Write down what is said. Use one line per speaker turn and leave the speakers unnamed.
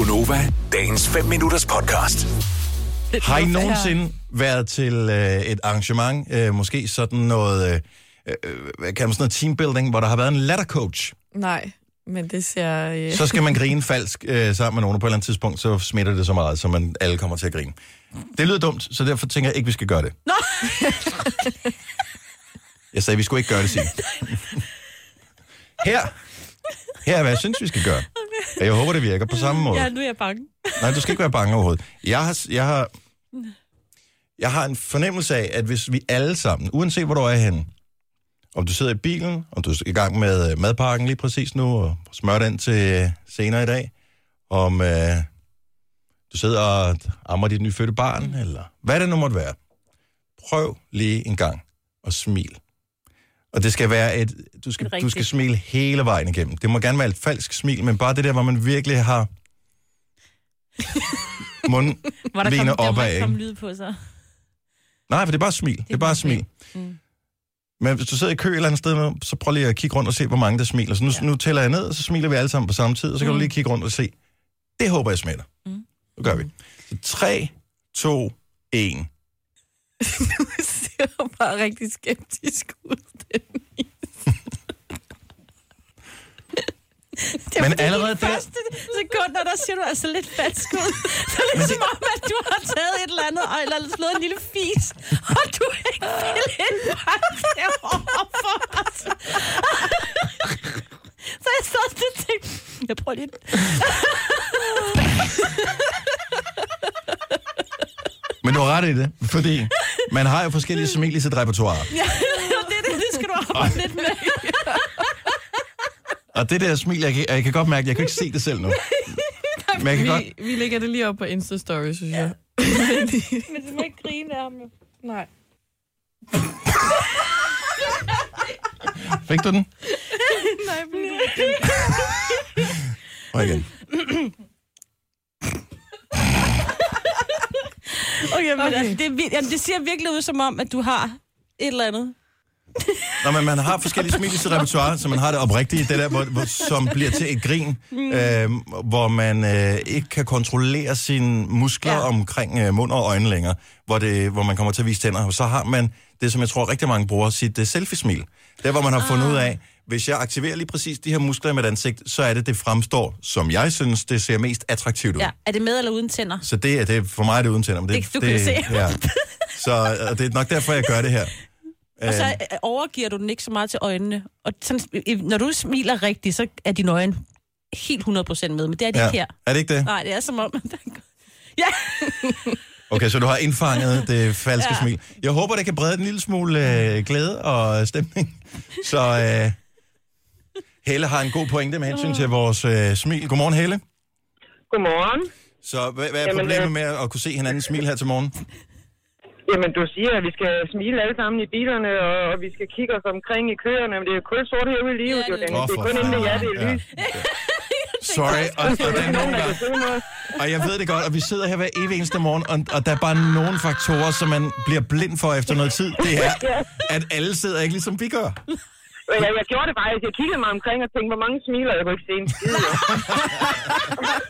Gunova, dagens 5 minutters podcast.
Har I nogensinde været til øh, et arrangement, øh, måske sådan noget, øh, øh, hvad kan man sådan noget teambuilding, hvor der har været en lattercoach?
Nej, men det ser... Øh...
Så skal man grine falsk øh, sammen med nogen, og på et eller andet tidspunkt, så smitter det så meget, så man alle kommer til at grine. Det lyder dumt, så derfor tænker jeg ikke, vi skal gøre det.
Nå!
Jeg sagde, vi skulle ikke gøre det, Signe. Her, her er, hvad jeg synes, vi skal gøre. Jeg håber, det virker på samme måde.
Ja, nu er jeg bange.
Nej, du skal ikke være bange overhovedet. Jeg har, jeg har, jeg har en fornemmelse af, at hvis vi alle sammen, uanset hvor du er henne, om du sidder i bilen, om du er i gang med øh, madpakken lige præcis nu, og smør den til øh, senere i dag, om øh, du sidder og ammer dit nyfødte barn, eller hvad det nu måtte være. Prøv lige en gang at smile. Og det skal være et, du skal, du skal smile hele vejen igennem. Det må gerne være et falsk smil, men bare det der, hvor man virkelig har mund,
Hvor der, kom,
opad,
lyd på sig.
Nej, for det er bare smil. Det er bare smil.
Mm.
Men hvis du sidder i kø et eller andet sted, så prøv lige at kigge rundt og se, hvor mange der smiler. Så nu, ja. nu tæller jeg ned, og så smiler vi alle sammen på samme tid, og så kan mm. du lige kigge rundt og se. Det håber jeg smitter. Mm. Nu gør vi. Så 3, 2, 1.
Du ser bare rigtig skeptisk ud,
Det er
Men
fordi,
allerede
de
der-
første sekunder, der ser du altså lidt falsk ud. Det er ligesom om, at du har taget et eller andet, eller slået en lille fis, og du ikke vil indpakke det overfor os. Så jeg sad sådan og tænkte, jeg prøver lige.
Men du har ret i det, fordi man har jo forskellige sit repertoire.
Ja, det, er det, det skal du arbejde lidt med.
Og det der smil, jeg kan, jeg kan godt mærke, jeg kan ikke se det selv nu. Men jeg kan godt...
Vi, vi lægger det lige op på Insta-story, synes jeg.
Men du må ikke grine af ham jo.
Nej.
Fik du den?
Nej, men...
Og igen.
Okay, men okay. Altså, det, er jamen, det ser virkelig ud som om, at du har et eller andet.
Nå, men man har forskellige smil i sit repertoire, så man har det oprigtige, det der, hvor, hvor, som bliver til et grin, øh, hvor man øh, ikke kan kontrollere sine muskler ja. Omkring øh, mund og øjne længere, hvor, det, hvor man kommer til at vise tænder. Og så har man det, som jeg tror rigtig mange bruger, sit uh, selfie-smil. Der, hvor man har fundet ud af, hvis jeg aktiverer lige præcis de her muskler i mit ansigt, så er det, det fremstår, som jeg synes, det ser mest attraktivt ud.
Ja. Er det med eller uden tænder?
Så det er det, for mig er det uden tænder. men Det,
Det- du kan se.
Ja. Så øh, det er nok derfor, jeg gør det her.
Og så
Øh,
øh, overgiver du den ikke så meget til øjnene. Og sådan, når du smiler rigtigt, så er dine øjne helt 100% med, men det er de
ja.
ikke her.
Er det ikke det?
Nej, det er som om... ja,
Okay, så du har indfanget det falske ja.
Ja.
smil. Jeg håber, det kan brede en lille smule øh, glæde og stemning. Så øh, Helle har en god pointe med hensyn til vores øh, smil. Godmorgen, Helle.
Godmorgen.
Så hvad, hvad er
Jamen,
problemet
øh,
med at kunne se hinandens smil her til morgen?
Jamen, du siger, at vi skal smile alle sammen i bilerne, og, og vi skal kigge os omkring i køerne, men det er jo kun sort herude i livet,
Ja,
jo,
det er
Dennis.
Åh,
Det er kun inden det er, det er lys.
Sorry, og, og,
Der er nogen,
nogle
der
og jeg ved det godt, og vi sidder her hver evig eneste morgen, og, og der er bare nogle faktorer, som man bliver blind for efter noget tid. Det er, at alle sidder ikke ligesom vi gør.
Jeg, jeg gjorde det bare, jeg kiggede mig omkring og tænkte, hvor mange smiler, jeg kunne ikke se en skid.